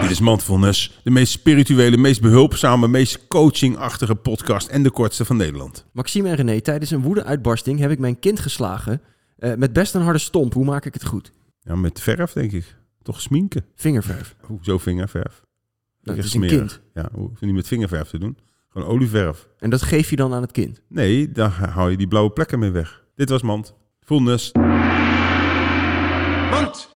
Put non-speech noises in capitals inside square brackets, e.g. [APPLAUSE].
Dit is Mindfulness, de meest spirituele, meest behulpzame, meest coachingachtige podcast en de kortste van Nederland. Maxime en René, tijdens een woedeuitbarsting heb ik mijn kind geslagen. eh, met best een harde stomp. Hoe maak ik het goed? Ja, met verf denk ik. Toch sminken. Vingerverf. [LAUGHS] Hoezo vingerverf? Dat Echt is een kind. Ja, hoef je niet met vingerverf te doen. Gewoon olieverf. En dat geef je dan aan het kind. Nee, daar hou je die blauwe plekken mee weg. Dit was Mand. Fullness. Mand.